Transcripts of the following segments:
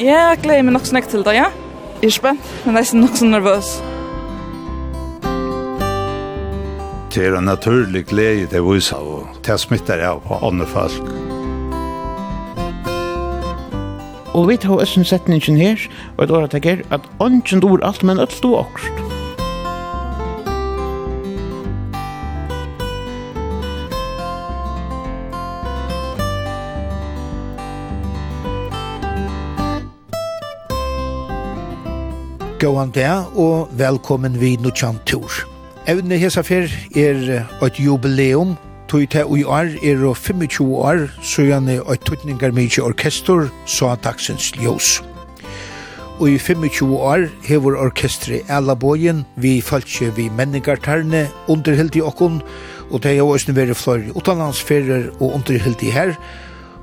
Ja, jeg gleder meg nok snakk til det, ja. Jeg er spent, men jeg er nok så nervøs. Det er en naturlig glede til å vise, og til det smitter jeg på andre folk. Og vi tar oss en setning her, og et året er at ånden dår alt, men alt stod akkurat. Gåan det, og velkommen vi Nuchan Tur. Evne hesa fer er et jubileum, tog til ui år er og 25 år, så gjerne er et tøtninger mye orkester, så er dagsens ljós. Og i 25 år hever orkestri Alaboyen, vi falskje vi menningartarne, underhilt i okkon, og det er også veri flere utenlandsferer og underhilt i her,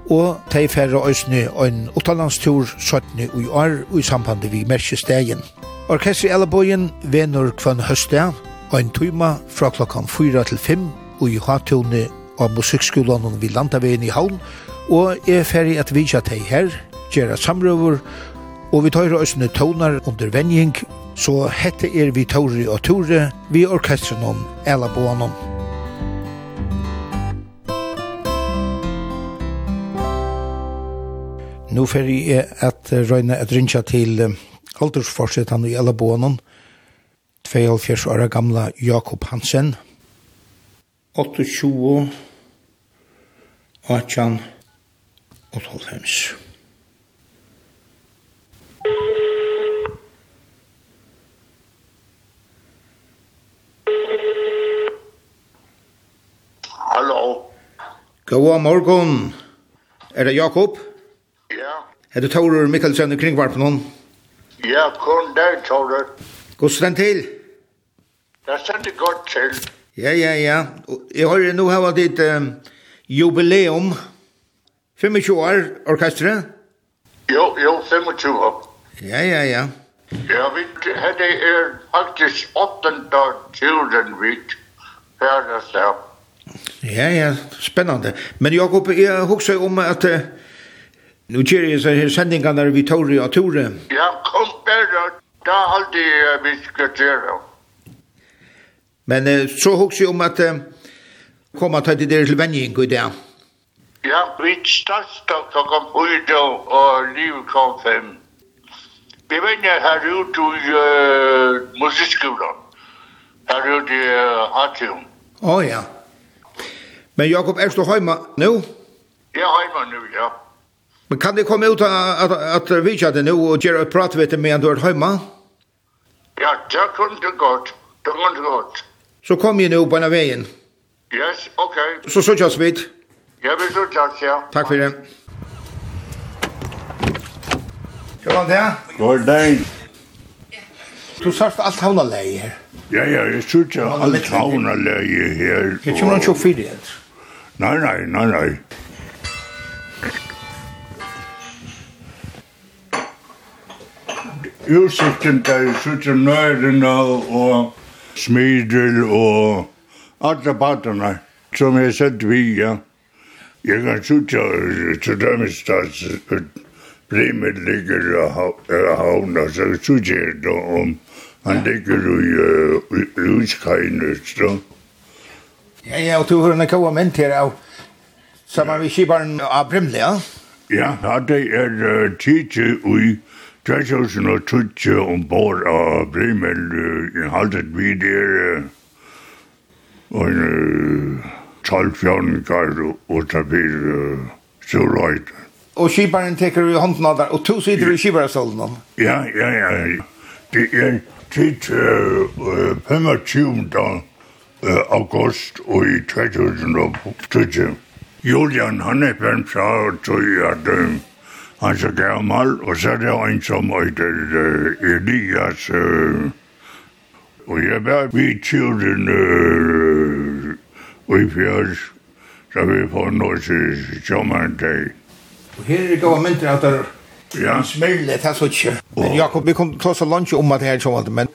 og de færre øsne en utenlandstur 17 i år i samband med Merkestegen. Orkestri Elaboyen venur kvann høstea, og en tøyma fra klokkan 4 til 5 og i hattunni av musikkskolan vi landavegin i havn, og er ferdig at vidja teg her, gjerra samrøver, og vi tøyra òsne tøvnar under venjing, så hette er vi tøyri og tøyre vi orkestrenon Elaboyen. Nå ferdig er at røyne at rinja til aldersforsett han i Elabonen, 72 år gamla Jakob Hansen, 28, 18, og 8, Hallo. God morgon. Er det Jakob? Ja. Er det Taurur Mikkelsen i kringvarpen hon? Ja. Ja, kom der, Tore. God stend til. Der stand godt til. Ja, ja, ja. Jeg har nå her ditt um, jubileum. 25 år, orkestret? Jo, jo, 25 år. Ja, ja, ja. Ja, vi hadde er faktisk 8. turen vidt her og så. Ja, ja, spennende. Men Jakob, jeg husker om at uh, Nu ger jag så här sändningarna vi tar i Atore. Ja, kom bara. Det har alltid vi ska göra. Men eh, så hugsi om att eh, komma till det där till vänjning i det. Ja, vi startade klockan fyra och liv kom fem. Vi vänjer här ut i uh, musikskolan. Här ut i uh, Hatium. Åh oh, ja. Men Jakob, är du hemma nu? Ja, hemma nu, ja. Men kan det komme ut at, at, at vi kjører det nå og gjøre et prat ved det med en dør hjemme? Ja, det kunne det godt. Det kunne det godt. Så kom jeg nå på en veien. Yes, ok. Så så kjøres vi. Ja, vi så kjøres, ja. Takk for det. Hvordan det? Hvordan? Du sagt alt havna leie her. Ja, ja, jeg synes jeg alt havna leie her. Jeg kommer ikke opp fyrir Nei, nei, nei, nei. utsikten der sutter nøyrene og smidel og alle partene som jeg sett vi, ja. Jeg kan sutte til dem i stads Bremen ligger og havner, så sutter jeg da om han ligger i utskajene, så. Ja, ja, og du hører en kåre ment her av sammen vi kibaren av Brimle, ja? Ja, det er tidsi ui 2020 ombord av Bremen uh, haltet vi der uh, en uh, 12-14 kar utapir uh, Storøyt. Og skiparen teker i hånden av der, og to sider i skiparestollen? Ja, ja, ja. Det er tid uh, 25. Uh, august og i 2020. Julian, han er bæren fra, og tog at uh, han så gammal, og så er det en som heter Elias. Og jeg var children. tjuren i fjørs, så vi får nå til sommerdag. Og her er det gav mynter at det Ja. Smyrle, det er så ikke. Men Jakob, vi kom til å lunge om at det her men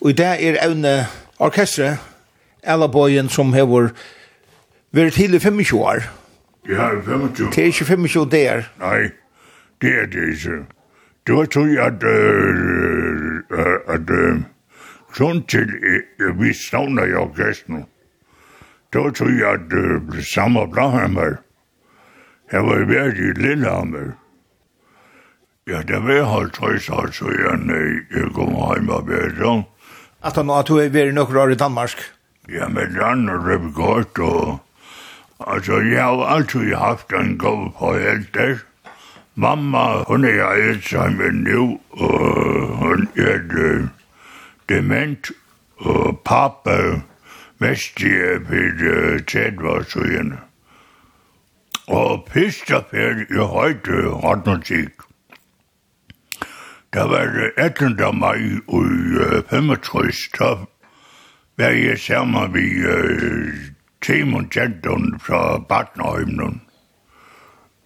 og i det er evne orkestre, Allaboyen som hever vært til i 25 år. Ja, 25. Det er ikke 25 der. Nei det er det ikke. Det var tog at, uh, at, uh, sånn til uh, vi stavner i orkestren, det var tog at uh, samme Blahammer, jeg var vært i Lillehammer. Ja, det var halvt trøys, altså, jeg kom hjem og vært sånn. At han at du er vært noen år i Danmark? Ja, men land og det var godt, og altså, jeg har alltid haft en god forhelt der. Mamma, hon er Alzheimer nu, og hon er uh, dement, og pappa mest i fyrir tredvarsugin. Og pista fyrir i høyde hodnarsik. Det var 18. mai i 65, da var jeg sammen med Timon Jenton fra Batnahøymnen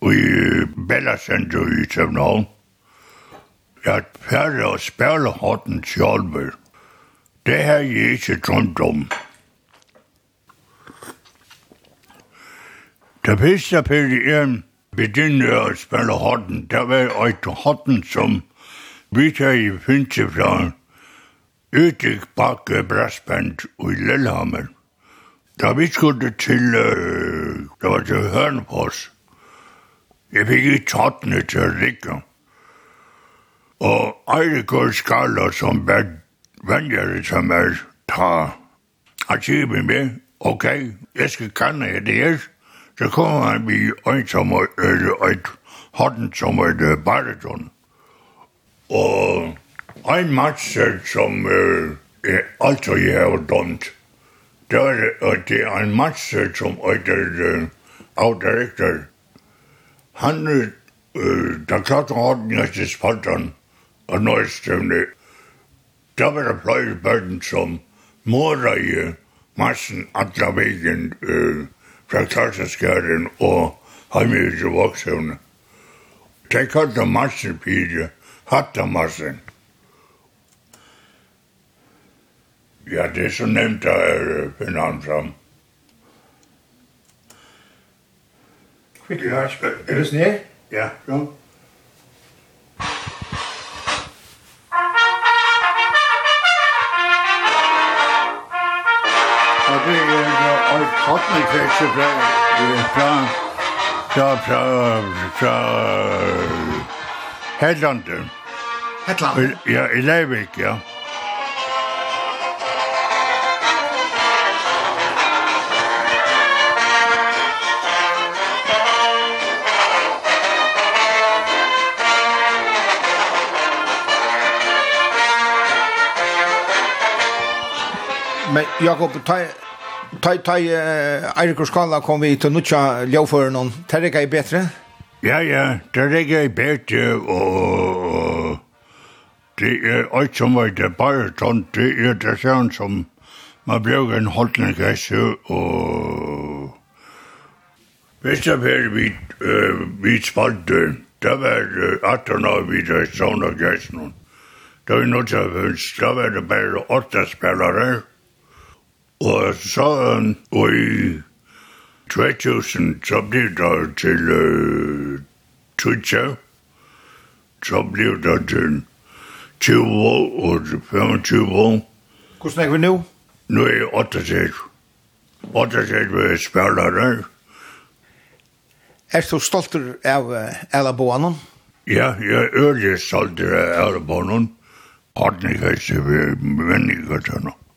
i Bella Center i København. Jeg er færdig og spærlig hånden sjølver. Det har jeg ikke drømt om. Da første periode jeg begyndte at spille hånden, der var et hånden som vi tar i finse fra Utik Bakke Brassband i Lillehammer. Da vi skulle til, uh, det var til Hørnfors, Jeg fikk i tattene til å rikke. Og Eirikur Skala som var venner som er ta at sier vi med ok, jeg skal kanne det her, så kommer han vi øynsom og et hånden som er det bariton. Og en matcher som er alt og jeg har dømt, det er en matcher som er det av direktør, han da klart han hadde ikke spantan av nøystøvne. Da var det pløy bøyden som mora i massen andre veien fra Klarsaskjæren og heimer i voksøvne. De kallte massen pire, hatta massen. Ja, det er så nevnt jeg finner han fram. Quick Watch. Er det sne? Ja, ja. Og det er en kottnekvæsje fra, fra, fra, fra, fra Hedlanden. Hedlanden? Ja, i Leivik, ja. Men Jakob, ta ta ta Eirik Skalla kom vi til nutja ljåføren om. Terrega er betre. Ja, ja, terrega er bedre, og det er alt som var det bare sånn, det er det sånn som man bruker en holdning holdningresse, og hvis det var vi, uh, vi spalte, det var 18 år vi det sånn og gæsten. Det var noe som var, det var bare åtte spillere, og Og så og i 2000 så blev det til øh, Tutsa, så blev det til 20 år og 25 år. Hvordan snakker vi nu? Nu er jeg 68. 8 vil jeg spille der. Er du stolt av Alaboanen? Ja, jeg er øyelig stolt av Alaboanen. Hattning er ikke mennesker til noe.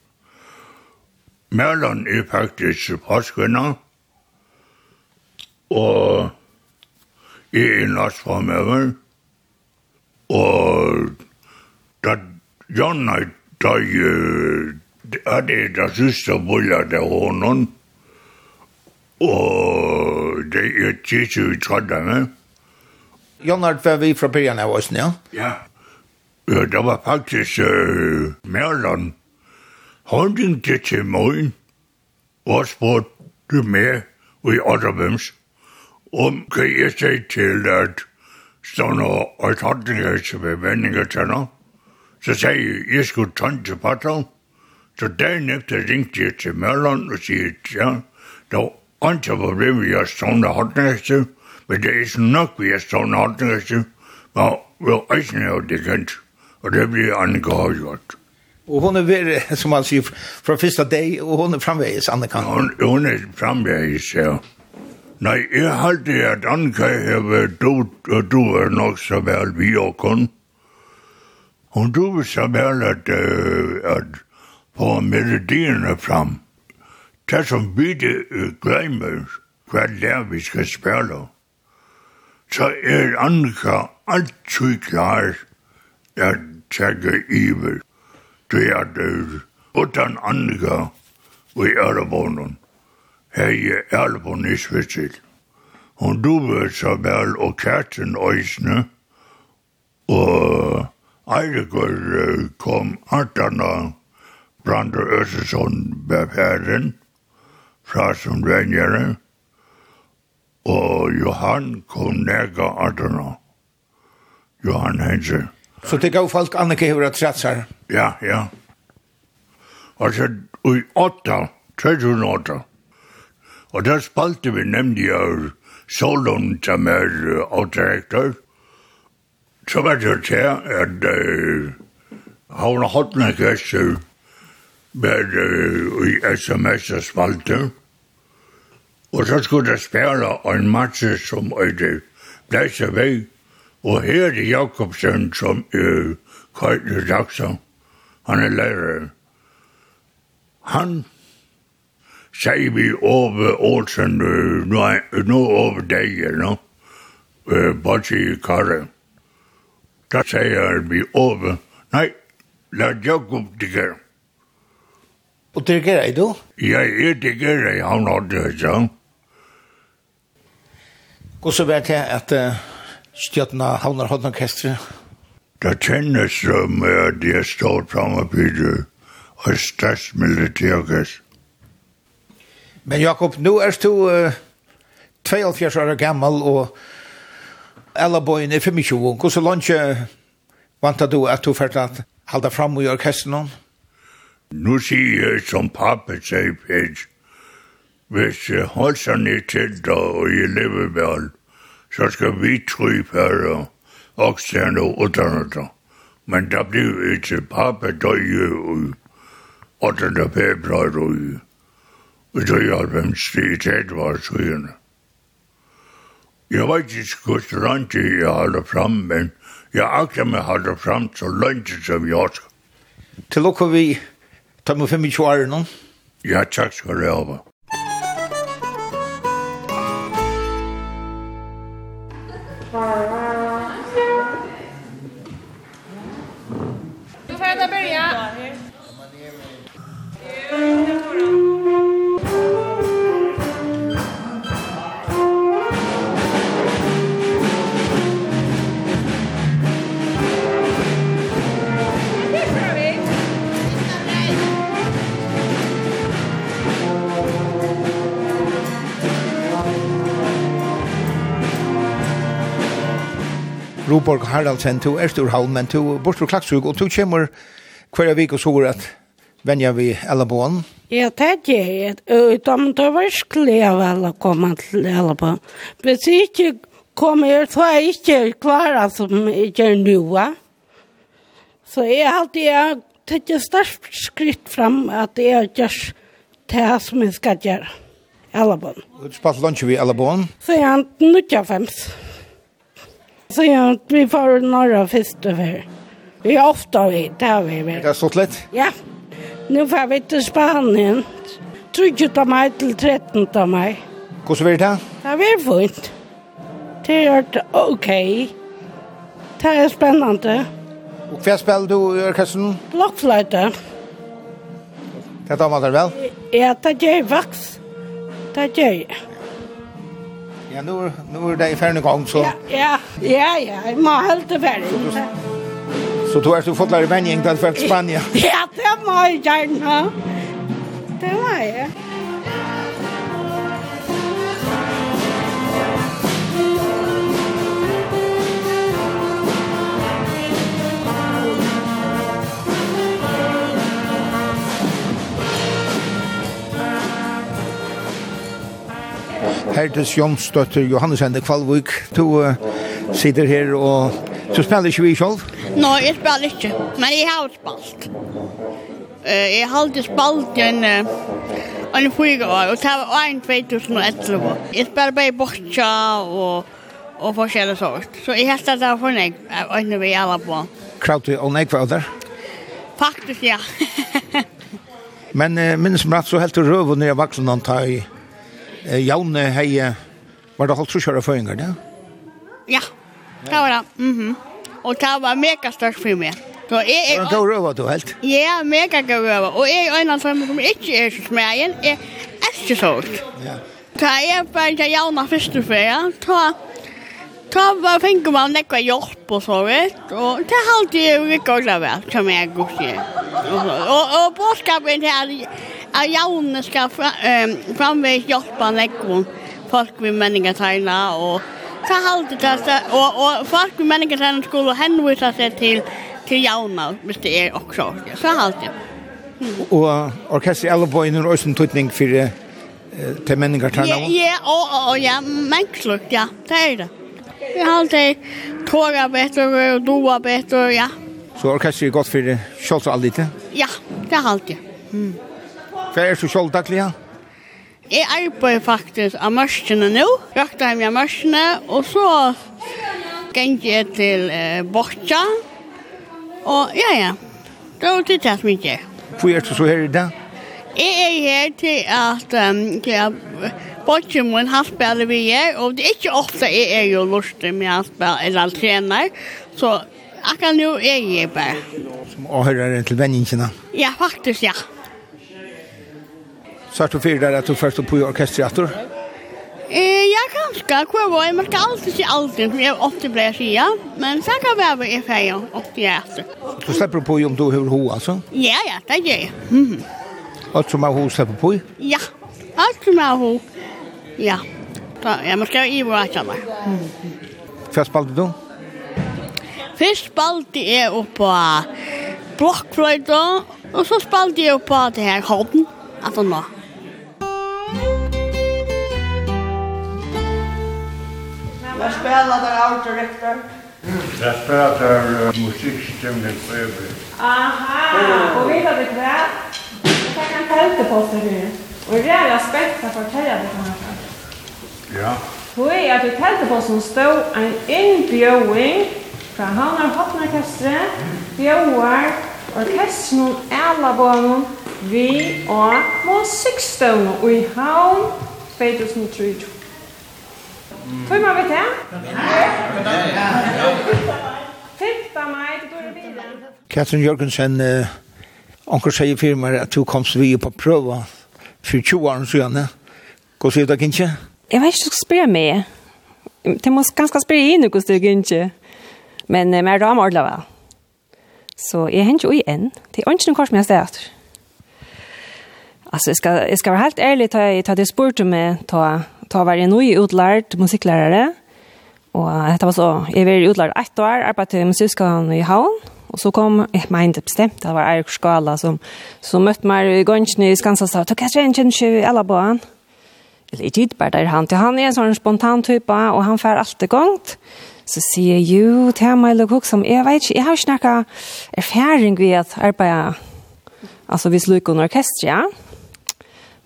Mørland er faktisk påskønner, og jeg er norsk fremover, og da John er døg, er det der siste buller der hånden, og det er tidsi vi trådde trødderne. Jonnard var vi fra byrjan av oss, ja? Ja. Ja, det var faktisk uh, Mørland Hånden gikk til morgen og spurte meg i Otterbims om hva jeg sier til at sånn og tantelighetsbevendinger til nå. Så sier jeg, jeg skulle tann til Patron. Så dagen efter ringte jeg til Mørland og sier, ja, det var ikke problem vi har sånne håndnæste, men det er ikke nok vi har sånne håndnæste, men vi har ikke det kjent, og det blir angått. Og hon er veri, som man sier, fra fyrsta dag og hon är framvägs Annika. Hon hon er framvegis, ja. Nei, jeg halte at Annika har dot och du er nok så vel vi og kun. Hon du er så vel at, uh, at få melodiene fram. Det som bytte glömmer vad lär vi skal spille. Så är Annika alltid klar at tjekke iver teater, utan andra i Ærebonen. Her i Ærebonen i Svitsil. Hun duver så vel og kærten øysene, og Eiregård kom artana Brander Øsesson befæren fra som venjere, og Johan kom nega artana Johan Hense. Så det gav folk Anneke hever at tretsar? Ja, ja. Og så i åtta, 2008, og der spalte vi nemlig av Solon, som er avdirektør, så var det til at uh, har Havna Hotnekester var uh, i sms og spalte, og så skulle det spille en match som er det blæse vei. og her er Jakobsen som er uh, køyde dagsam han er lærer. Han sier vi over Ålsen, nå over deg, no? Borsi i karre. Da sier vi over, nei, la Jakob digger. Og digger jeg du? Ja, jeg digger er han hadde, ja. Hvordan vet jeg at uh, Stjøtna Havnar Hodnorkestret Det kjennes som at jeg stod fremme på det, og størst militærkast. Men Jakob, nu er du uh, 72 år gammal, og alle bøyene er 25 år. Hvordan lønne vant du at du fært at halda fram i orkestern? Nu sier jeg som pappa sier, Pej, hvis jeg holder seg ned til da, og jeg lever vel, så skal vi tro i færre, oxen og utan utan. Men det blev ikke pappa døye i 8 februar og i och då jag vem strid det var så hyn. Jag vet ikke hvor langt jeg håller fram men jeg akkurat meg håller fram så langt som jeg ska. Til och vi tar med 25 år nå? Ja, takk skal du ha. Ingeborg Haraldsen, du er stor halv, men du to Borstrø Klaksug, og du kommer hver vik og sover at venja vi Ellabån. Ja, det er gjør jeg. De tar virkelig av alle komme til Ellabån. Hvis jeg ikke kommer, så er jeg ikke klar som jeg gjør nå. Så jeg har alltid tatt et størst skritt fram at jeg gjør det som jeg skal gjøre. Ellabån. Du spalt lunsje vi Ellabån? Så jeg har nødt til Så jag vi får några fester för. Vi är ofta vi, det har vi väl. Det har stått lätt? Ja. Nu får vi till Spanien. Trycket av mig till 13 av mig. Hur så blir det? Det är fint. Det är okej. Okay. Det är spännande. Och vad spelar du i orkestern? Blockflöjta. Det tar man väl? Ja, det gör vax. Det gör jag. Ja, nu, nu är det i färden gång så... Ja, ja, ja, ja, jag må helt i färden. Så du har fått lära vänning till Spanien? Ja, det må jag gärna. Det var jag. Herdes Jonsdøtter Johannes Hende Kvalvik. Du uh, sitter her og så spiller ikke vi selv? Nei, jeg spiller ikke, men jeg har spalt. Uh, jeg har alltid spalt en, uh, en fyra år, og det var en 2011. Jeg spiller bare bortja og, og forskjellig sort. Så jeg hette det for meg, og ikke vi alle på. Kraut du og nekva der? Faktisk, ja. men uh, minnes meg så helt du røv når jeg vaksen han tar i Janne hei, var det holdt trusjøret føringer, det? Ja, det var det. Mm -hmm. Og det var mega størst for meg. Så jeg er... god røver du helt? Ja, mega god røver. Og jeg er en av dem som ikke er så smegen, er ikke så Ja. Så jeg bare ikke Janne første ferie, så... Ta var fengur man nekva hjelp og så vet, og det halte jeg jo ikke å som jeg er god til. Og, og, og bådskapen til at Jaune skal fra, um, framveg hjelpe nekko folk med menningategna og ta halde det, og, og folk med menningategna skulle henvisa seg til, til Jaune hvis det er også. Så halde jeg. Og orkestri i alle bøyene er også en tøytning for uh, til menningategna? Ja, ja, og, og, ja, mennslukt, ja, det er det. Vi har alltid tåra bättre och doa bättre, ja. Så orkestret är gott för kjolsa alltid? Ja, det har alltid. Mm. Hva er så selv daglig? ja? Jeg arbeider faktisk av mørkene nå. Røkter jeg av mørkene, og så gikk jeg til eh, Bortja. Og ja, ja, det var det som jeg gjør. Hvor er du så her i dag? Jeg er her til at um, til at Bortja min halvspiller vi er, og det er ikke ofte jeg er jo lustig med halvspiller eller trener, så akkurat nå er jeg bare. Som åhører til venninjene? Ja, faktisk, ja. Så er du fyrir der at du først på i? Eh, jeg kan huske hva var. Jeg merker alltid ikke aldri, som jeg ofte ble sida. Men så kan jeg være i ferie ofte jeg etter. Du slipper på om du har ho, altså? Ja, ja, det gjør jeg. Mm -hmm. Alt som har ho slipper på? Ja, alt som har ho. Ja, så jeg må skrive i hva jeg kjenner. Hva spalte du? Først spalte jeg opp på blokkfløyta, og så spalte jeg opp på det her hånden. Altså nå. Jag spelar där autorektor. Jag spelar där musikstimmen bredvid. Aha, og vet du kväll? Jag kan tälta på sig nu. Och det är jag späckta för att tälja det kanske. Ja. Hur är att vi tälta på som stod en inbjöring från Hannar Hotnorkestret, bjöar, orkestern, alla barnen, Vi og musikkstøvn i havn 2003. Tøy man vet det? Fyrta meg, det går det videre. Katrin Jørgensen, uh, onker sier firmaer at du komst vi på prøva for 20 år siden. Hva sier du ikke? Jeg vet ikke, du spørre meg. Det må ganske spørre inn noe du, ikke? Men jeg er ramordlet vel. Så jeg henter jo igjen. Det er ikke noen kors med jeg stedet. Alltså jag ska jag ska vara helt ärlig ta jag ta det sport med ta ta varje ny utlärd musiklärare. Och det var så jag var utlärd ett år arbetade med syskon i Havn och så kom jag mind bestämt det var Erik Skala som som mötte mig i gången i Skansa sa ta kanske en chans i alla barn. Eller inte bara där han till han är en sån spontan typ och han får allt igångt. Så sier jeg jo til meg eller kok som, jeg vet ikke, jeg har ikke noen erfaring ved at arbeidet, altså hvis lykker under orkestret, ja.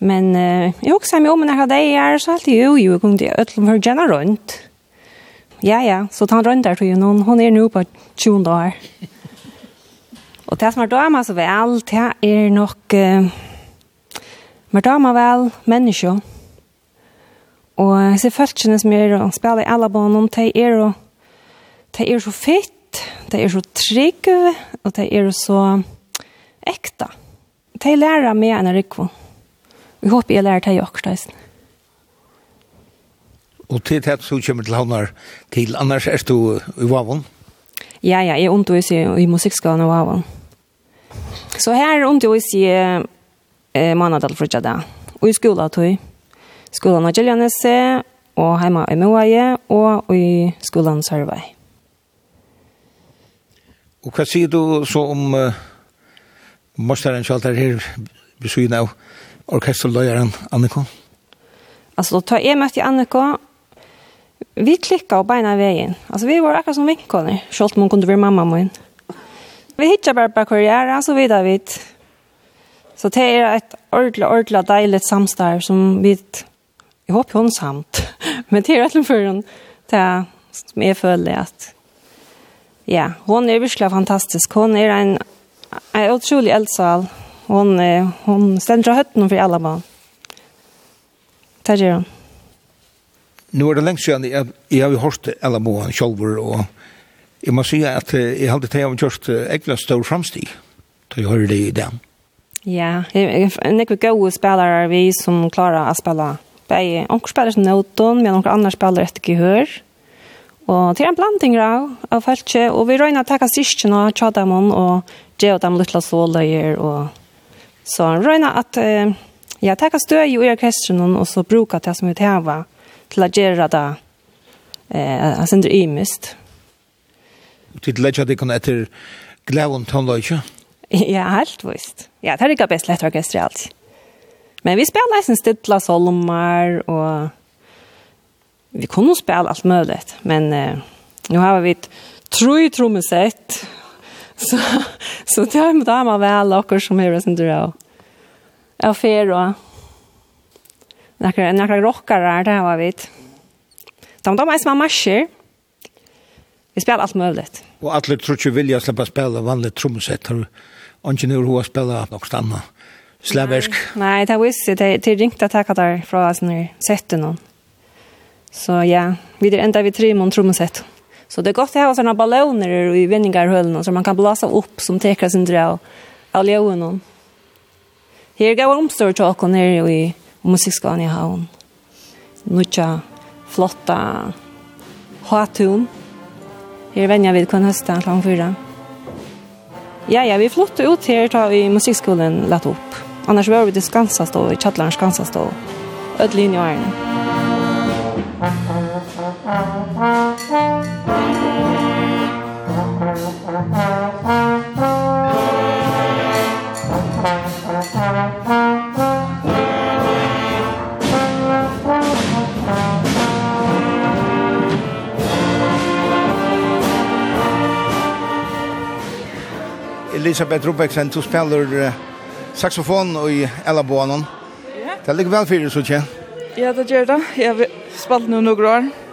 Men eh, jag också med om när jag hade är så alltid ju ju kom det öllum för gärna runt. Ja ja, så han runt där tror ju någon hon är nu på 20 dagar. Och det som är damer så väl, det är nog eh, men damer väl människor. Och jag ser följtjene som är och spelar i alla banan, te är och de är så fett, te är så trygg och te är så äkta. Te lärer mig en rikvån. Vi håper jeg lærer det også, Åkersteisen. Og til det så kommer til havnar til, annars er du i Vavon? Ja, ja, jeg underviser i musikkskolen i Vavon. Så her underviser jeg eh, manadal for da. Og i skolen tog. Skolen av Gjeljanese, og hjemme i Moaie, og i skolen Sørvei. Og hva sier du så om uh, mosteren kjaltar her besøgna av orkesterløyeren Anniko? Altså, da jeg møtte Annika, vi klikket og beina veien. Altså, vi var akkurat som vinkoner, selv om hun kunne være mamma min. Vi hittet bare på karriere, så videre vidt. Så det er et ordentlig, ordentlig deilig samstarv som vi, jeg håper hun samt, men det er rett for hun, det er, som jeg føler at, ja, hun er virkelig fantastisk. Hun er en, en utrolig eldsal, Hon, hon ständer av hötten för alla barn. Där gör hon. Nu er det lengst siden jeg, jeg har jo hørt alle måene selv, og jeg må si at jeg hadde til å gjøre egentlig stor fremstig, til jeg hører det i den. Ja, jeg er ikke gode spillere vi som klarer å spille. Onker spiller som Nåton, men onker andre spiller etter gehør. Og det er en blanding av, av feltet, og vi røyner å ta sikkerne og tjata dem, og gjøre dem litt la såløyer, og Så röna at eh, jag tackar stöd i orkestern och så brukar det som vi tæva til å gjøre det eh, alltså inte imist. Tid lägga det kan etter glævun tonlöjtja? Ja, helt visst. Ja, det er ikke best lett orkester alt. Men vi spelar nesten stilla solmar och vi kunne spela allt mulig. Men eh, nu har vi ett troj trommesett Så, så det har ju damer väl och som är resten där. Ja, fair då. Några några rockare där har vi. De de är små marscher. Vi spelar allt möjligt. Och alla tror ju vilja släppa spela vanligt trumset. Anke nu hur spela något annat. Slaversk. Nej, det visste det det ringta tacka där från sån här sätten någon. Så ja, vi det ända vi tre mon trumset. Så det är gott att ha sådana balloner i vinningarhöllen så man kan blåsa upp som tekar sin dra av leonen. Här går omstår tjåkon här i musikskalan i havn. Nutja flotta hatun. Här vänjer vi kun hösta klang fyra. Ja, ja, vi flott ut här tar vi musikskolan lagt upp. Annars var vi till Skansastå, i Tjallarns Skansastå. Ödlin i Elisabeth Rubeksen, du spiller uh, saxofon i Ellaboanen. Ja. Det ligger vel fyrir, så ikke? Ja, det gjør det. Jeg har spalt noen noen år.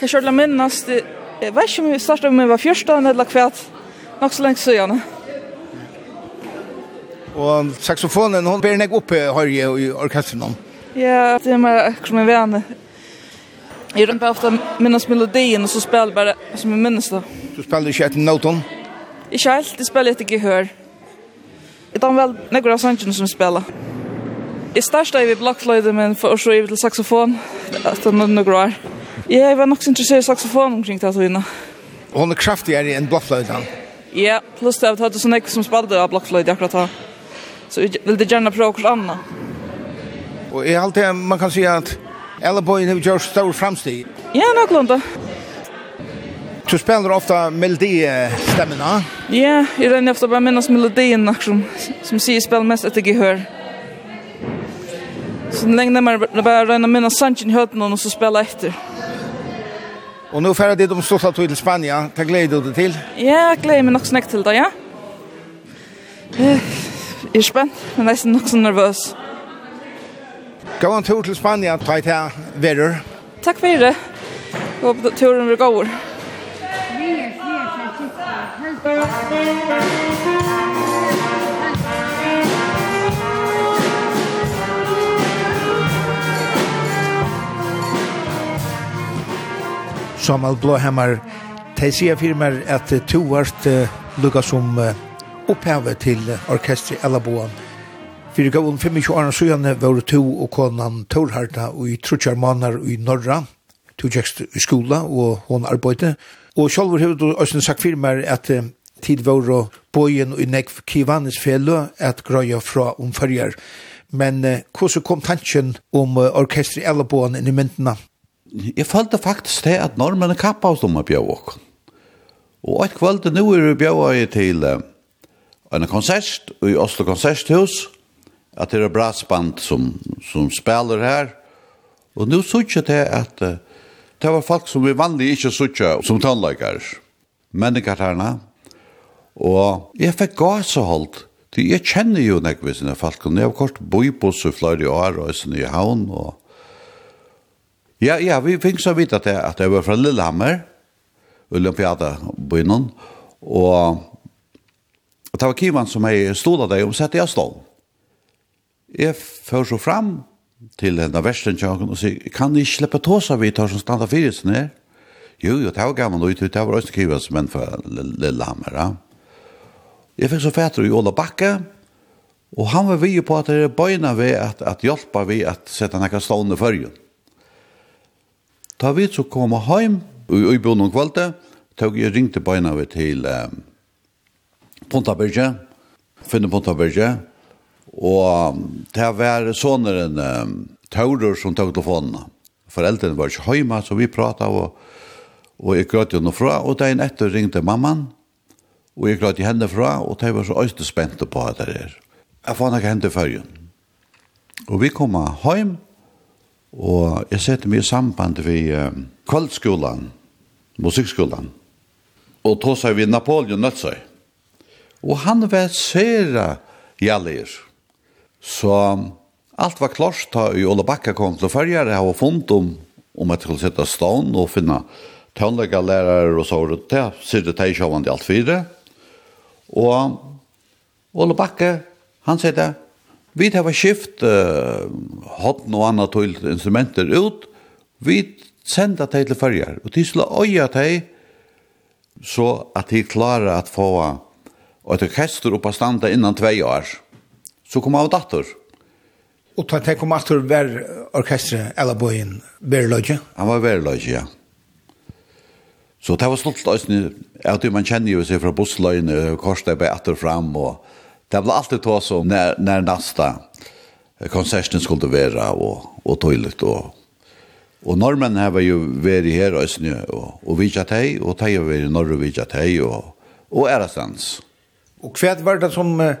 Jag körde minnast, jeg vet ikke om vi startade med var första eller kvärt, nok så lenge siden. Og saxofonen, hon ber nek uppe har i orkestern. Ja, det er mer som en vän. Jeg rymper ofta minnas melodien, og så spiller jeg bare som jag minns då. Du spelar inte ett noton? Ikke helt, jeg spiller etter gehør. Jeg tar vel nekker av sangen som spiller. Jeg startet i blokkfløyde, men for å se til saxofon, at det er noen år. Ja, jeg var nok så interessert i saxofon omkring det tøyene. Og hun er kraftigere enn blokkfløyden? Ja, pluss det at jeg hadde sånn ikke som spalte av blokkfløyta akkurat da. Så jeg ville gjerne prøve hos Anna. Og jeg halte, man kan si at alle bøyene har gjort stor fremstid. Ja, nok. Du spelar ofta melodistämmorna. Ja, jag regner ofta bare minnes melodien som, som sier spiller mest etter gehør. Så lenge när man bara rör minnas sanchen i höten och så spelar efter. Och nu dit om de at du til Spania. Hva gleder du deg til? Ja, jeg gleder meg nok snakk til det, ja. Jeg er spent, men jeg er nok så nervøs. Gå en tur til Spania, ta i til Verur. Takk for det. Och turen blir god. Vi är fler, Samuel Blåhammar. De sier firmer at to vart uh, lukka som uh, opphavet til orkestret Ellaboan. Fyrir gavun 25 år søgjane var to og konan Torharta og i trutjar manar i Norra. To tjekst i skola og hon arbeidde. Og sjálfur hefur du også sagt firmer at uh, tid var og bojen og i nekv kivanes fjellu at grøya fra omfølger. Men uh, hvordan kom tanken om uh, orkestret Ellaboan inn i myndina? jeg følte faktisk det at normene kappa oss om å bjøve oss. Og et kvöld nå er vi bjøve i til en konsert i Oslo Konserthus, at det er brassband som, som spiller her. Og nå synes jeg det at uh, det var folk som vi vanlig ikke synes som tannleikere, menneskerne. Og jeg fikk gaseholdt. Jeg kjenner jo nekvis når folk, og jeg har kort boi på så flere år, og jeg er i havn, og Ja, ja, vi fikk så vidt at jeg, at jeg var fra Lillehammer, Olympiadabøynen, og, og det var Kivan som jeg stod av deg og sette jeg stål. Jeg fører så fram til denne versen og sier, kan ni slippe tås av tar som standa fyrir sin her? Jo, jo, det var gammel ut, det var også Kivan som en fra Lillehammer, ja. Jeg fikk så fætter i Ola Bakke, og han var vi på at det er bøyna ved at, at hjelpa vi at sette nekka stående førjen. Ta vi så koma heim, og i bønnen kvalte, tog jeg ringte beina vi til um, Ponta Berge, finne Ponta Berge, og det var sånneren um, Taurer som tog telefonene. Foreldrene var ikke heima, så vi pratet, og, og jeg grøt jo noe fra, og dagen etter ringte mamman, og jeg grøt i henne fra, og de var så øyne spente på at det er. Jeg fann ikke henne til førjen. Og vi kom heim, Og jeg sette meg i samband ved uh, kvaldskolen, musikkskolen, og tog seg ved Napoleon Nøtsøy. Og han var sere gjallir. Så alt var klart da i Ola Bakka kom til fyrjar, jeg har funnet om, om jeg skulle sette stånd og finne tøvnleggerlærer og så var det til, sier det til i alt fire. Og Ole Bakke, han sier det, Vi har skift uh, hot og annet til instrumenter ut. Vi sender det til fyrjar. Og de skulle øye dem så at de klarer at få et orkester opp av standa innan tvei år. Så kom av datter. Og ta tenk om at du var orkestret eller bøyen Verløgje? Han var Verløgje, ja. Så det var sluttet av at man kjenner jo seg fra bussløyene, korset ble etter fram og Det ble alltid ta som när, när nästa konserten skulle vara och, och tøylet Och, och normen här var ju her här og, og och, och hei, og de har vært i norr och vidtjat og, og och ärastans. Og hva var det som uh,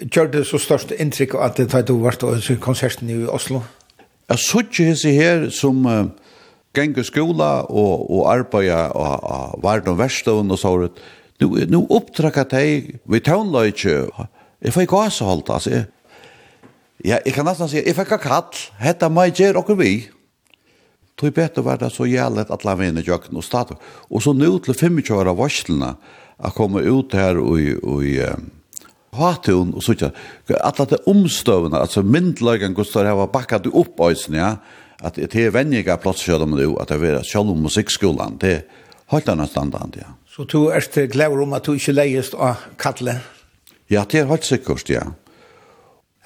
gjorde så størst inntrykk at det tog vart och konserten i Oslo? Jag såg ju her som... Uh, gänga skola och och arbeta och vart de värsta och så det nu nu uppdraga dig vi tonlöje Jeg får ikke også holdt, altså. Jeg, ja, jeg kan nesten si, jeg fikk ikke kall, hette meg gjør dere vi. Tog bedre var det så jævlig at alle vene kjøkken og statu. Og så nå til 25 år av varslene, jeg komme ut her og i hatun og sånt. Alla det omstøvna, altså myndlagen gustar hava bakkat opp øysen, ja. At det er venniga plass kjød om det at det er selv om musikkskolan, det er høyt anna standard, ja. Så du er glad om at du ikke leiest av kattle? Ja, det er helt sikkert, ja.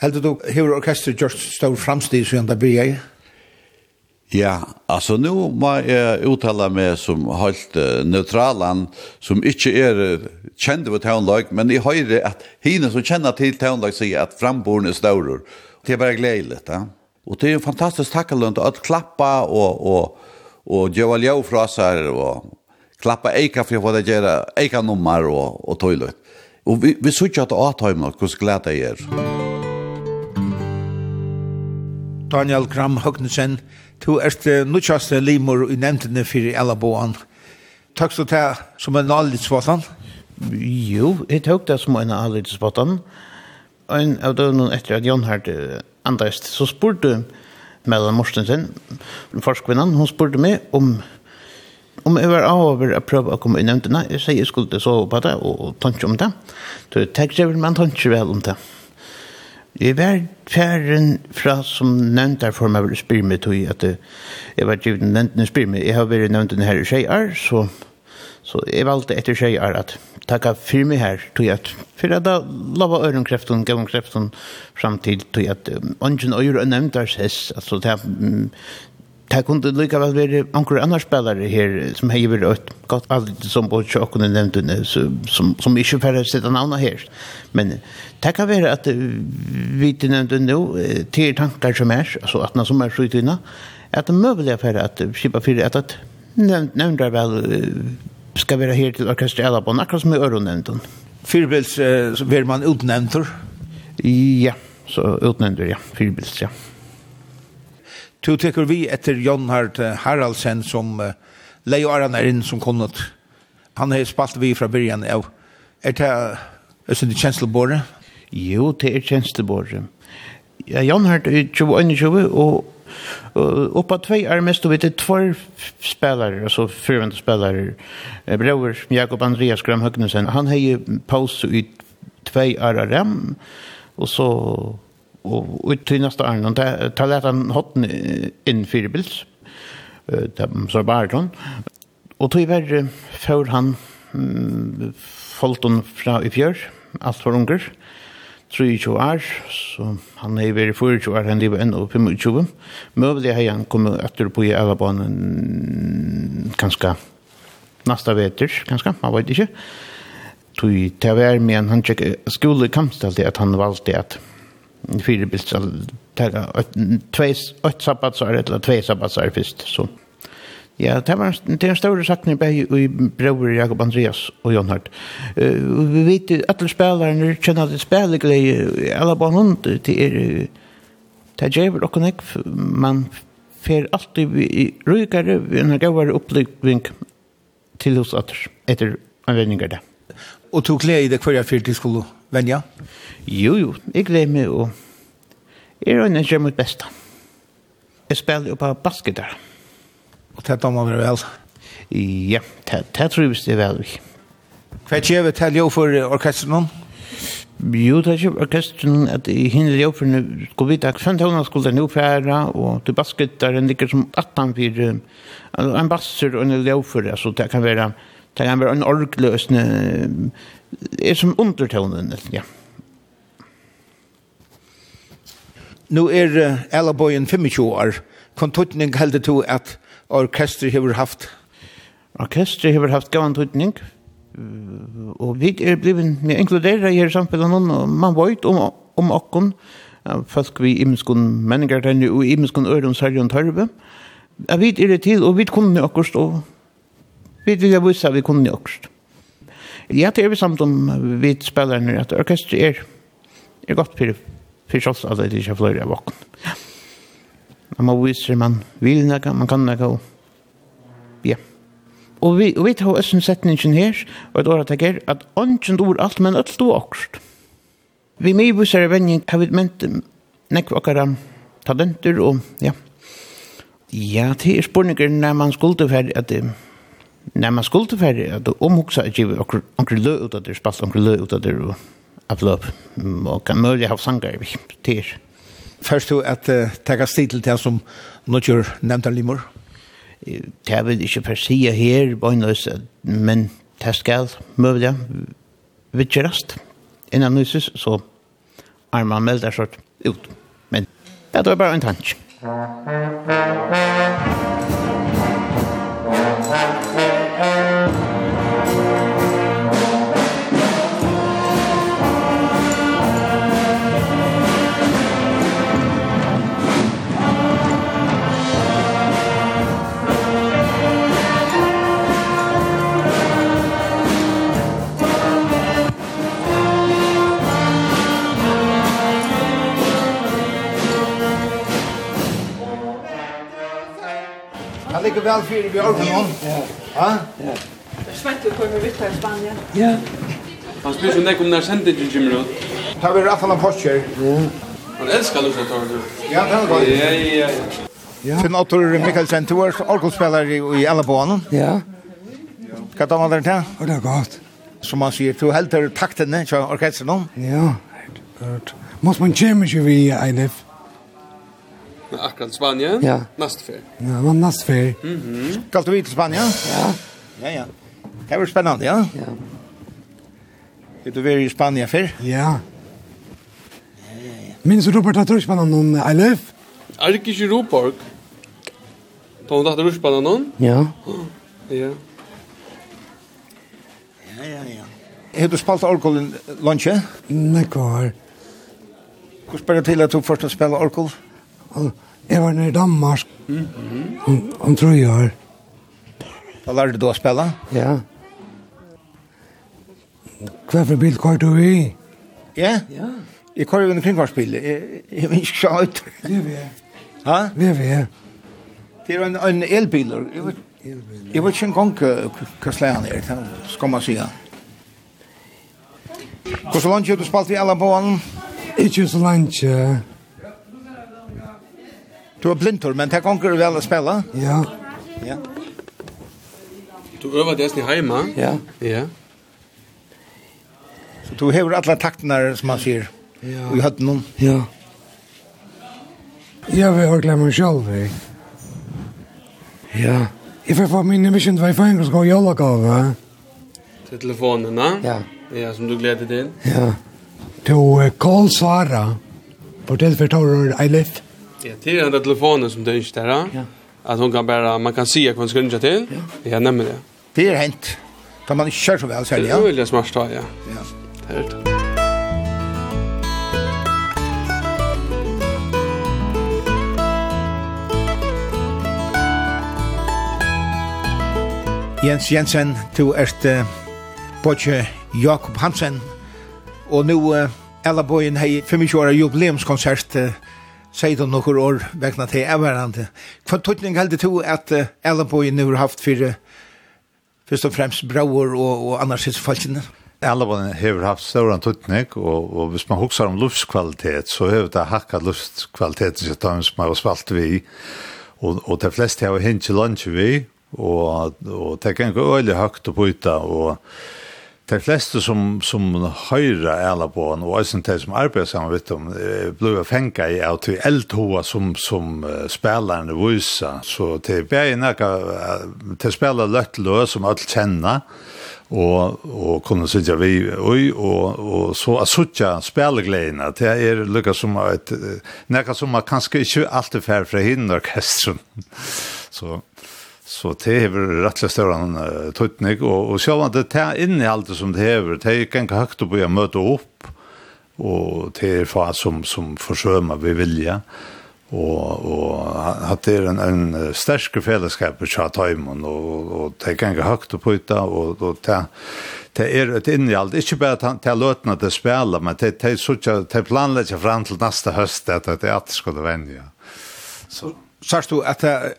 Heldur du, hever orkestret gjort stor framstid siden det blir jeg? Ja, altså nå må jeg uttale meg som helt uh, neutralan, som ikke er uh, kjent ved tøvnlag, men jeg hører at hine som kjenner til tøvnlag sier at framboren er større. Det er bare gledelig, ja. Og det er en fantastisk takkelund, at klappa og, og, og gjøre ljau fra seg, og klappa eika for å få det gjøre eika nummer og, og tøylet. Og vi, vi sykja at Atheimen, hvordan glede jeg er. Daniel Gram Høgnesen, du er det nutjaste limor i nevntene for alle Elaboan. Takk så til som en alitsvatan. Jo, jeg tok det som en alitsvatan. En av døgnet etter at Jan hadde andast, så spurte Mellan Morstensen, forskvinnan, hun spurte meg om om jeg var over å prøve å komme i nevntene, jeg sier jeg skulle sove på det og, og tanke om det. Så jeg tenker vel, men tanke vel om det. Jeg var færen fra som nevnt der for meg vil spyr meg til at jeg var givet nevntene spyr meg. Jeg har vært nevntene her i tjejer, så, så jeg valgte etter tjejer at takka fyrir mig her, tog at fyrir at da lava ørenkreften, gavnkreften fram til tog at ongen øyre og nevntar sess, altså det Det kunne lika vel være anker andre spillere her som har gjort et godt valg som både Tjokken nevnte som, som ikke færre sitte navnet her. Men det kan være at vi nevnte nå til tankar som er, altså at når som er skjuttina, at det møbelig er færre at skipa fire at at nevnte vel skal være her til orkester på akkurat som i Øron nevnte. Fyrbils, så blir man utnevntur? Ja, så utnevntur, ja. Fyrbils, ja. Tu tekur vi etter Jon Hart Haraldsen som uh, leie Aran er inn som kunnet. Han har spalt vi fra byrjan av. Er det er sin kjenslebore? Jo, det er kjenslebore. Ja, Jon Hart er 21 og Og oppa tvei er mest og vidt tvær spelare, altså fyrvende spelare. Brøver Jakob Andreas Gram Høgnesen, han hei paus i tvei RRM, og så og ut til neste åren, og ta lett han hotten inn fire bils, så bare sånn. Og tog hver før han folten fra i fjør, alt for unger, 23 år, så han er vært 24 år, han lever ennå 25. Møvelig har han kommet etter på i Alabanen ganske neste veter, ganske, man vet ikke. Tog til hver, men han tjekk skole kamp til at han valgte at fyra bilsar tar två åt sabbatsar eller två sabbatsar först så Ja, det var det en stor sakning på i bror Jakob Andreas och Jon Hart. vi vet att alla spelare känner det spelglädje alla på hund till er det ger och connect man fer alltid vi rykare vi när det var upplyckning till hos åter efter användningar där og tog glede i det hver jeg fyrt til skulle venja? Jo, jo, jeg gleder meg og jeg er øyne gjør mitt beste. Jeg spiller jo på basket der. Og det damer vi vel? Ja, det, tror jeg det er vel. Hva er vi til jo for orkestren? Jo, det er ikke orkestren at i hinner jo for skulle vite at Søntagene skulle den oppfære og til basket der basketgitaren ligger som 18-4 en basser og en ljøfer, altså det kan være Det kan være en orgløsende, er som undertonen, ja. Nå er Allaboyen 25 år. Kontutning heldur to at orkester hefur haft? Orkester hefur haft gavan tutning. Og vi er blivin, vi inkluderer i her samfunnet noen, og man veit om, om okkon, folk vi imenskon menningar tenni og imenskon ørum sarjon tørve. Ja, vi er det til, og vi kunne okkurst, og Vi vil vise at vi kunne kunde Ja, det er vi samt om vi spiller nu att orkester er, er godt for, for oss at det ikke er flere av bakom. Ja. man visar man vil något, man kan något. Ja. Og vi, og vi tar også en setning her, og et året tenker, at ånden ord alt, men alt stod akkurat. Vi med i bussere vending har vi ment nekve akkara talenter, og ja. Ja, det er spørninger når man skulle ferdig, at Nei, man skulle til ferdig at du omhugsa at givet onker lø ut av det spalt onker lø ut av det og avløp, og kan mulig ha sanger vi til. Først du at uh, takka stil til det som Nodjur nevnte limor? Det vil ikke per sida her, men det skal mulig vittjerast innan nyses, så er man melder sort ut. Men det var bare en tanke Thank you. ligger vel fyrir vi orken om. Ja. Ja. Svettu kommer vi i Spanien. Ja. Han spyr så nek om nær sendingen kommer ut. Ta vi rafan av postkjer. Han elskar Lusa Tordu. Ja, det er godt. Ja, ja, ja. Ja. Finn Ottor Mikkelsen, du er orkelspiller i Ellebanen. Ja. Hva tar man der til? Det er godt. Som man sier, du helter taktene til orkesteren. Ja, helt. Mås man kommer ikke vi i INF akkurat Spanien. Ja. Nastfer. Ja, men Nastfer. Mhm. Mm Kalt du til Spanien? Ja. Ja, ja. Det var spennende, ja? Ja. Er du vært i Spanien før? Ja. Minns Robert at rushbanan noen, Eilef? Er det ikke Roborg? Da hun tatt rushbanan noen? Ja. Ja. Ja, ja, ja. Har du spalt orkolen lunsje? Nei, hva Hvor spør det til at du først å spille orkolen? Og jeg var nede i Danmark mm -hmm. om, om tre år. Da lærte du å spille? Ja. Hva for bil kvar du i? Ja? Ja. Jeg kvar jo en kringkvarsbil. Jeg, jeg vil ikke se ut. VV. Ha? VV. Det er en, en elbil. Jeg vet, jeg vet ikke en gang hva slag han er, skal man si. Hvordan langt har du spalt i alle bålen? Ikke så langt, ja. Du er blindtur, men det konger vel å spille? Ja. Ja. Du øver det i heima? Ja. Ja. Så du hever alle taktene som man sier. Ja. Og i høtten noen. Ja. Ja, vi har glemt meg selv, jeg. Ja. Jeg får få min emisjon til hva jeg får skal gjøre gave. Til telefonen, da? Ja. Ja, som du gleder til? Ja. Til Kål Svara. Fortell for tårer, I live. Ja, det är den telefonen som det inte där. Ja. Att hon kan bara man kan se vad ska till. Ja, ja nämligen det. Det är hänt. Kan man inte köra så väl själv, ja. Det är väldigt smart, ja. Ja. Det är det. Jens Jensen, du erst uh, Bodje Jakob Hansen, og nu uh, Ella Boyen hei 25 år jubileumskonsert uh, sier du nokkur år vegna til everhande. Hva tøtning heldig to at uh, nu har haft fyrir først og fremst brauer og, og annars falskene? Ellenboi har haft større tøtning, og, og hvis man husker om luftkvalitet, så har det hakka luftkvaliteten sitt av som har spalt vi, og, og de fleste har hent til lunch vi, og, og det kan gå øyelig høyt å byta, og de fleste som, som høyre eller på han, og også de som arbeider sammen med dem, ble fengt i at vi eldhova som, som uh, spillerne viser. Så det er bare noe, de spiller løtt løs som alle kjenner, og, og kunne sitte vi oi, og, og så er suttja spillegledene. Det er lukka som et, noe som man kanskje ikke alltid fer fra hinnorkestren. så... Så det hever rettelig større enn uh, tøytning, og, og selv om det er inne i alt det som det hever, det er ikke høyt å begynne å møte opp, og det er for som, som forsømer vi vilja, og, og at det er en, en sterske fellesskap i Tjatøymon, og, og det er ikke høyt å begynne, og, og det det er et inn i alt, ikke bare til, til løtene til spiller, men til, det til, til planlegger frem til neste høst, at det er at det skulle vende. Så. Sørst du at det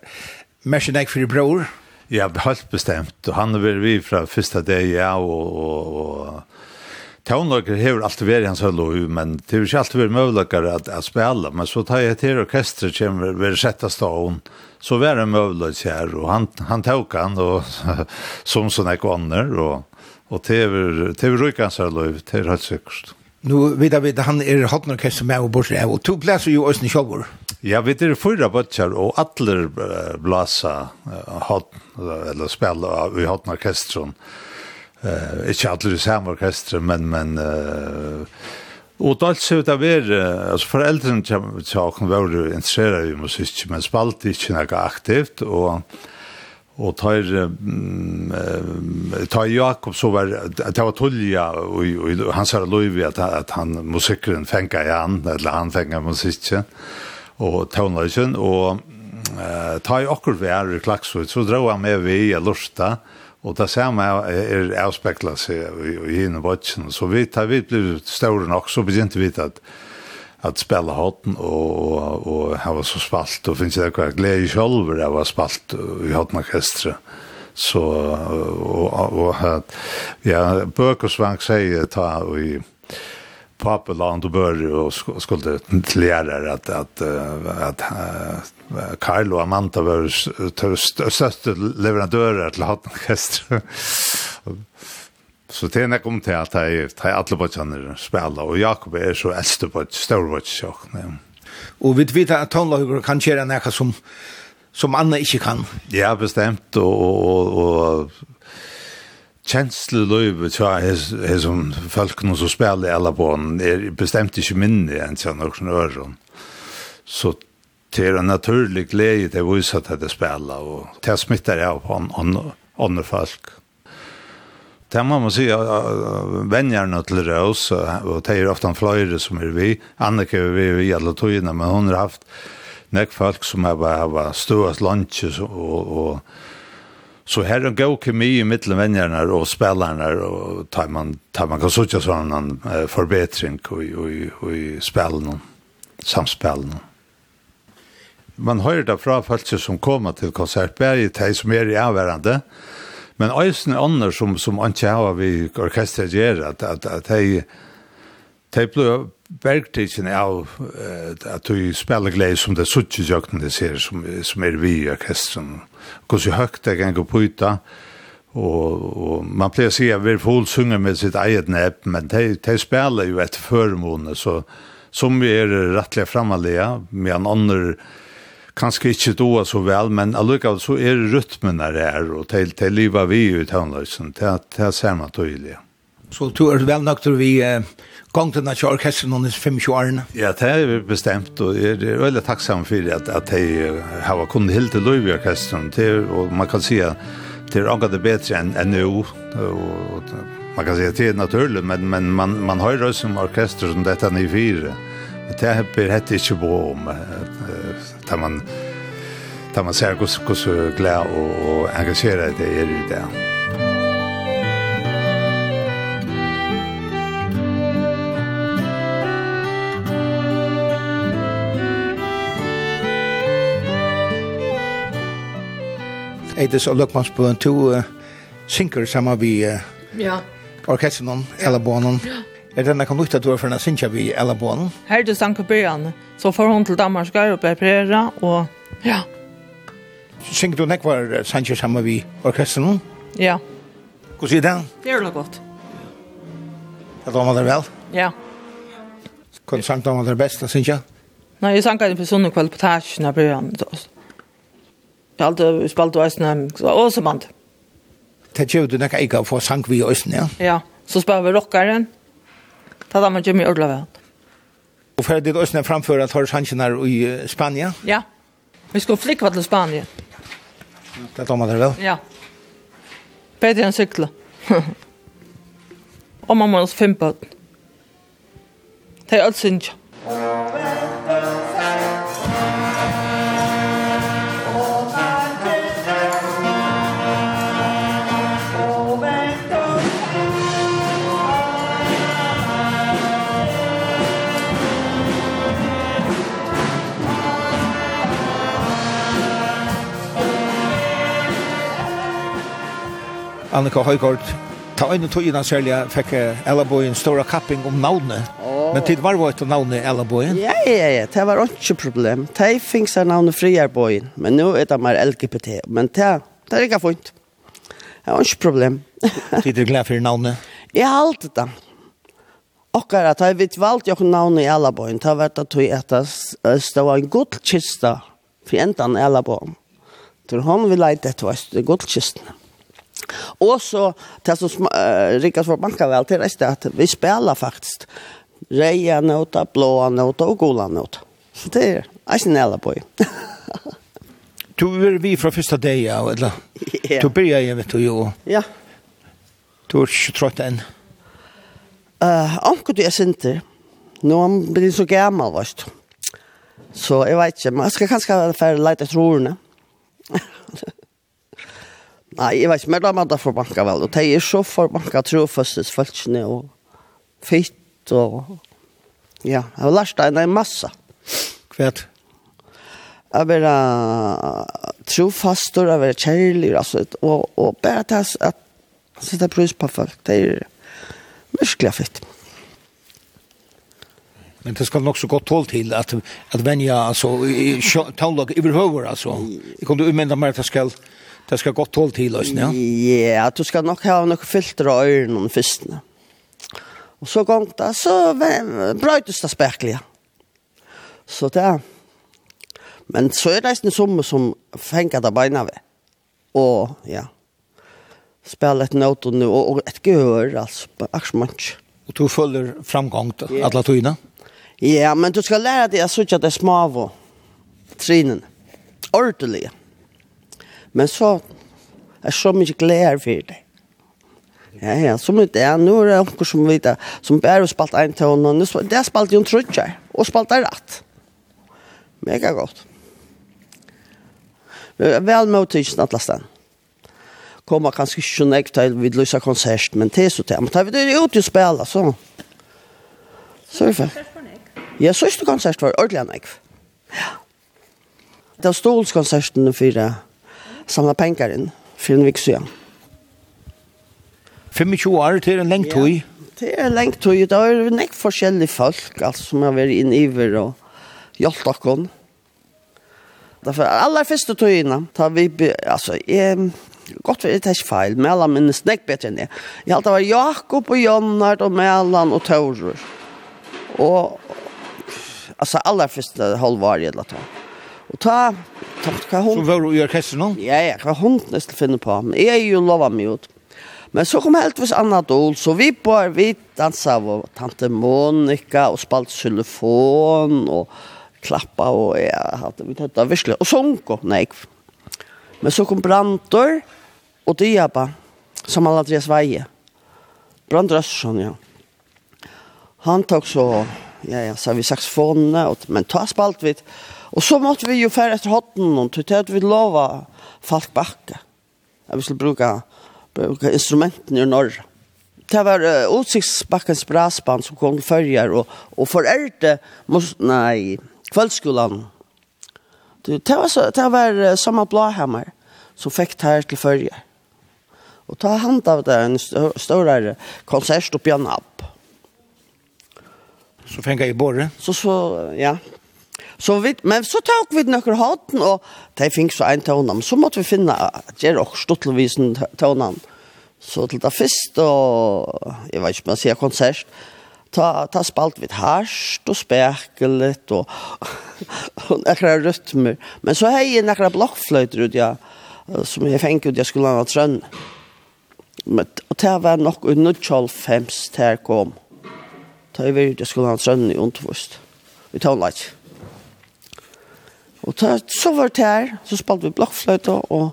Mersen jeg for bror? Ja, helt bestemt. Og han var vi fra første dag, ja, og, og, og Tånlager har alltid vært hans høll men det har ikke alltid vært møvlager at, at spela, men så tar jeg til orkester som vil sette staden, så var det møvlager her, og han, han tåk han, og, som sånne kvanner, og, og det har vært hans høll det har helt sikkert. Nu vet vi han är hotnorkester med och borsa och två platser ju ösn shower. Ja, vi det förra butcher och alla blasa hot eller spela vi hotnorkestern. Eh inte alla samma orkester men men eh Och då så det var alltså föräldrarna som jag var intresserade i musik men spalt inte något aktivt och og tar tar Jakob så var det var tolja og og han sa Louis at at han musikeren fenka igjen eller han fenka musikken og tonleisen og ta i akkurat vi er i Klaksvud, så drar han med vi i Lursta, og det samme er avspeklet seg i hinn og vatsen, så vi tar vi blir større nok, så begynte vi at att spela hotten och och, och ha var så spalt och finns det kvar glädje själv det var spalt i hotnorkestra så och och att ja Bökersvang säger ta i Papeland och bör och skulle till lärare att att att Karl och Amanda var största leverantörer till Hattenkester. Så det er nek om til at jeg, jeg alle bøtjaner spiller, og Jakob er så eldste bøtj, større bøtj, Og vi vet at tonlager kan gjøre noe som, som andre ikke kan. Ja, bestemt, og, og, og kjensleløyve tja er som folkene som spiller i alle bånd er bestemt ikke minne enn til noen øren. Så det er en naturlig glede til å vise at det spiller, og til å smitte det av andre folk det må man si, vennerne til Røs, och det er ofta flere som är vi, Annika er vi i alle togene, men hun har haft nek folk som har haft stått lunches og, og Så här är en god kemi i mittlen vennerne och spelarna och tar man, tar man kan sitte sånn förbättring och i spelen, samspelen. Man hører det fra folk som kommer til konsert, bare de som er i avværende, Men eisen andre som, som ikke har vi orkestret gjør, at, at, at de, de ble bergtidsen av at du spiller glede som det suttje jøkken det ser, som, som er vi i orkestren. Hvordan høyt det kan gå på uta, og, og man pleier å si at vi får sunge med sitt eget nepp, men de, de spiller jo etter føremåne, så som vi er rettelig med en andre kanskje ikke doa så vel, men allukavt så er rytmen der er, og til, til liva vi i tøvnløysen, til, til ser man tydelig. Så du er vel nok til vi eh, gongten av orkestren under 25 årene? Ja, det er bestemt, og jeg er veldig takksam for at, at jeg har kunnet helt til løyve i orkestren, til, og man kan si at det er det bedre enn enn nå, og, man kan si at det er naturlig, men, men man, man har jo som orkester som dette er nye fire, men det er ikke på om, tar man tar man ser hur hur så glad och och engagerad det är det där. Eides og en to uh, synker sammen vi uh, ja. orkesteren, eller bånen. Ja. Er denne kan lukta du er for en sinja vi eller bånen? Her er det Sankt Byrjan, så får hun til Danmark og preparera, og ja. Synger du nekvar sanjer sammen vi orkestren? Ja. Hvor sier den? Det er det godt. Det var man der vel? Ja. Hva sang du om det beste, sinja? Nei, jeg sang en person kveld på tasjen av Byrjan. Jeg har alltid spalt og eisne, og så mann. Det gjør du nekka ikke å få sang vi i øsne, ja? Ja, så spør vi rockeren. Ja Det da man gjør mye ordentlig vel. Og for det også framfor at har sannsyn her i Spania? Ja. Vi skal flikva til Spania. Det tar man det vel? Ja. Bedre enn sykla. og man må også finne på det. Det er alt synes jeg. Annika Høygård. Ta øyne togene særlig fikk Ellaboyen stor kapping om navnet. Oh. Men tid var det ikke navnet Boy. Ja, ja, ja. Det var ikke problem. De fikk seg navnet Friarboyen. Men nå er det mer LGBT. Men det, det er ikke funnet. Det var ikke problem. tid er glad for navnet? Jeg har alltid det. Okkar at jeg vet valgt jo navnet i Ellaboyen. Det var det tog at det stod en god kista for enden Ellaboyen. Så hun vil leite etter godkistene. Og så, det som uh, Rikas for banka vel til er at vi spelar faktisk reia nota, blåa nota og gula nota. Så det er ikke næla på. du er vi fra første dag, ja, eller? Ja. Du blir jeg, vet du, jo. Ja. Du er ikke trøtt enn. Uh, Anker du er sinter. Nå er blir jeg så gammel, vet du. Så jeg vet ikke, men jeg skal kanskje være ferdig leit etter ordene. Nei, jeg vet ikke, men da man da får banka vel. Og de er så for banka troføstes følelsene og fitt og... Ja, jeg har lært deg en masse. Kvært? Jeg vil trofastor, jeg vil kjærlig, altså, og, og bare til at sette pris på folk. Det er virkelig fitt. Men det skal nok så godt tål til at, at venja, altså, i tålag overhøver, altså. Jeg kunne umynda meg at jeg skal... Det skal godt håll til oss, ja? Ja, du skal nok ha noen filter av øynene først. Og så gong da, så brøytes det spekler. Så det er... Men så er det en sommer som fenger det beina ved. Og, ja. spela et nødt og, og et gehør, altså. Aksjmanns. Og du følger framgang til yeah. alle togene? Ja, men du skal lære deg at jeg det er små av trinene. Ordelig, ja Men så er så mye glede for det. Ja, ja, så mye det nå er det noen som vet det, som bare har spalt en til henne, nå spalt, det er spalt jo en trutjer, og spalt det rett. Mega godt. Vi er Vel med å tyde alle stedet. Kommer kanskje ikke noe til vi løser konsert, men det er så til. Men tar vi det ut og spiller, så. Så er det for. Ja, så er det konsert for ordentlig enn jeg. Ja. Det var stolskonsertene for det samla pengar inn for en vik siden. 25 år, det er en lengt tog. Ja, det er en lengt tog. Det er en lengt forskjellige folk altså, som har vært inn i hver og hjelpt dere. Derfor er aller første togene. Da vi, altså, jeg, godt vet det er ikke feil. Melan minnes nek bedre enn jeg. Jeg halte var Jakob og Jonnard og Mellan og Taurer. Og, altså, aller første halvvar jeg da Og ta, tokt hva hun... Så var i orkester nå? Ja, ja, hva hun nesten finner på. Men jeg er jo lova meg ut. Men så kom heldigvis Anna Dol, så vi bare, vi dansa av Tante Monika og spalt xylofon og klappa og ja, hadde, vi tatt av virkelig, og sånn gå, nei. Men så kom Brantor og Diaba, som alle Andreas Veie. Brantor Østersson, ja. Han tok så, ja, ja, så har vi saksfonene, men ta spalt vidt, Og så måste vi ju fære etter hatten og til at vi lova folk bakke. Jeg vill bruka bruke instrumenten i norr. Det var uh, utsiktsbakkens brassband som kom förjar och och foreldre måste nej kvällsskolan. Det var så det var uh, samme blåhammar som det här till förjar. Och ta hand av det en større konsert uppe i app. Så fänga i borre. Så så ja. Så vi, men så tok vi nøkker hatten, og de fikk så en tøvnene. Så måtte vi finne, gjør også stuttelvisen tøvnene. Så til det fyrst, og jeg vet ikke om jeg sier konsert, ta, ta spalt vi harsht og spekelet og, og nekra rytmer. Men så hei jeg nekra blokkfløyter ut, ja, som jeg fengt ut, jeg skulle ha trønn. Men, og det var nok i 1905 til jeg kom. Da jeg vet, jeg skulle ha trønn i undervust. Vi tar en leit. Og ta, så var det her, så spalte vi blokkfløyte og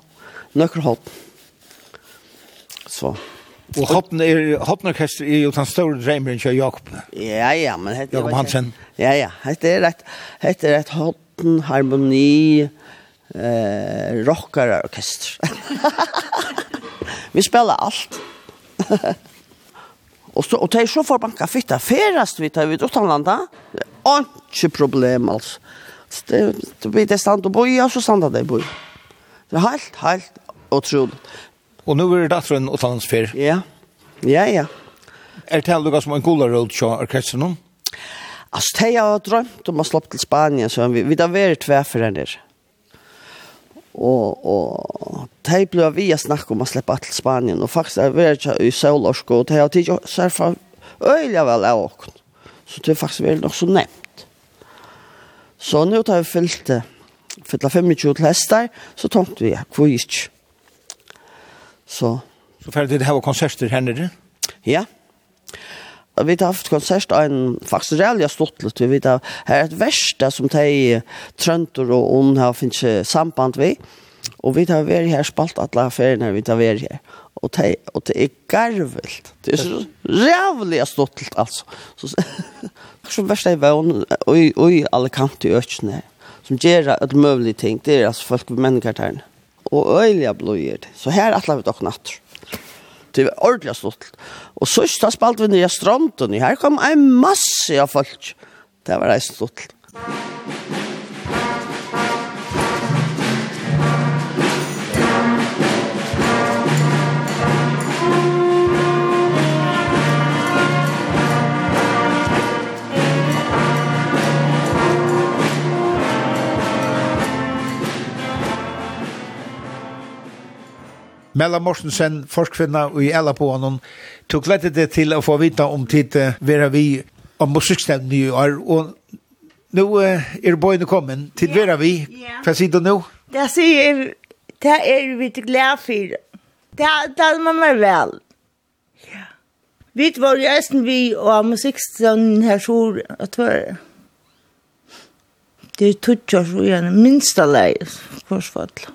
nøkker hopp. Så. Og hoppen er, hoppenorkester er jo den store dreimeren til Jakob. Ja, ja, men... Hette, Jakob Hansen. Ja, ja, hette er et, hette er et hoppen, harmoni, eh, rockarorkester. vi spiller alt. og, så, og det er så forbanka fitta. Ferast vi tar ut utanlanda, ikke problem altså du blir det stand och boja så standa det boj. Det är helt helt otroligt. Og nu er det datteren utlandsfer. Ja. Ja, ja. Er det lukka som en gula roll til orkestern om? Altså, det jeg har drømt om å slå til Spanien, så vi, vi har vært tverforener. Og, og det ble vi å snakke om å slippe til Spanien, og faktisk har vi vært i Sølorsko, og det har tidligere særfra øyelig vel av åkken. Så det har faktisk vært nok så nevnt. Så nå tar vi fyllt det. Fylla 25 til hester, så tenkte vi, hvor. Så. Så ferdig det her var konserter her nere? Ja. Vi har haft konsert av en faktisk reallig stått litt. Vi vet her er et verste som de trønter og ond har finnes samband ved. Og vi tar vært her, spalt alle affærene vi tar vært her. Og det, og det er garvelt. Det er så rævlig stottelt, altså. Så, så, er som verst jeg vøvn, og i alle kanter i økene, som gjør et mulig ting, det er altså folk med mennesker Og øyelig blodgjør det. Så her er alle vi dere natter. Det var ordentlig stolt. Og så da spalte vi ned i stronten. Her kom en masse av folk. Det var reist stolt. Musikk Mella Morsensen, forskvinna i Ella på honom, tog lettet det til å få vita om tid vera vi om musikkstevnen i år, og nå er bøyene kommet. til vera vi, hva sier du nå? Det sier, det er vi til glede for. Det er man meg vel. Ja. Vi var jo eisen vi og musikkstevnen her sjor, at det var det er tutsjårs og gjerne minsta leie, korsfallet.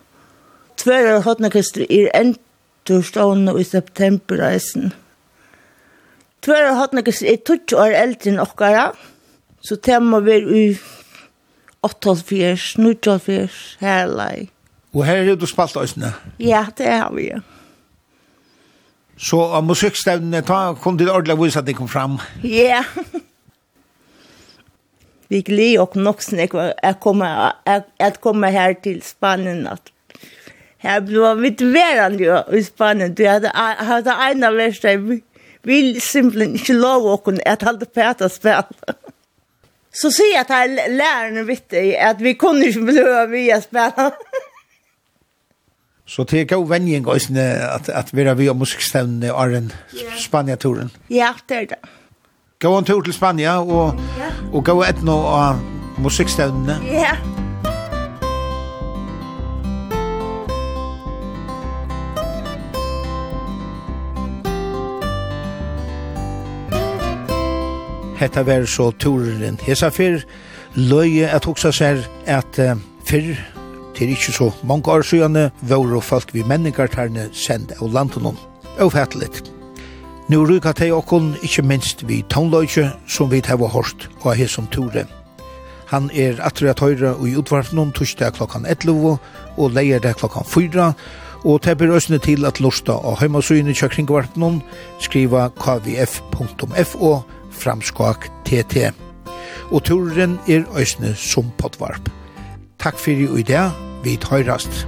Sverre Hotnakestre er endur stående i septemberreisen. Sverre Hotnakestre er 20 år eldre enn okkara, så det må være i 88, 89, herlei. Og her er du spalt òsne? Ja, det har vi, ja. Så av musikkstevnene kom til ordentlig vis at det kom fram? Ja. Vi gleder oss nok snakk at komme her til Spanien at här ble mitt verande i Spanien. Du hadde en av verste. i vil simpelthen ikke lov å kunne ett halvt päta spille. Så sier jeg til lærerne lärarna at dig att vi kunde inte behöva via spela. Så det är god vänjning at, at vi är via musikstävnen och den Spania-turen. Ja, det er det. Gå en tur till Spanien och, og gå et nå av musikstävnene. Ja. Hetta ver så turen. Hesa fyr løye at hugsa seg at uh, fyrr til ikkje så mange år siden var og folk vi menningartarne sende av landen Ufattelig. Nå ryka teg okkon ikkje minst vi tonløyke som vi hava hårst og er som ture. Han er atre at høyre i utvarpnum torsdag klokkan 11 og leier det klokkan 4 og tepper øsne til at lusta og heimasøyene kjøkringvarpnum skriva kvf.fo framskak TT. Og turen er øsne som potvarp. Takk fyrir i dag, vi tøyrast.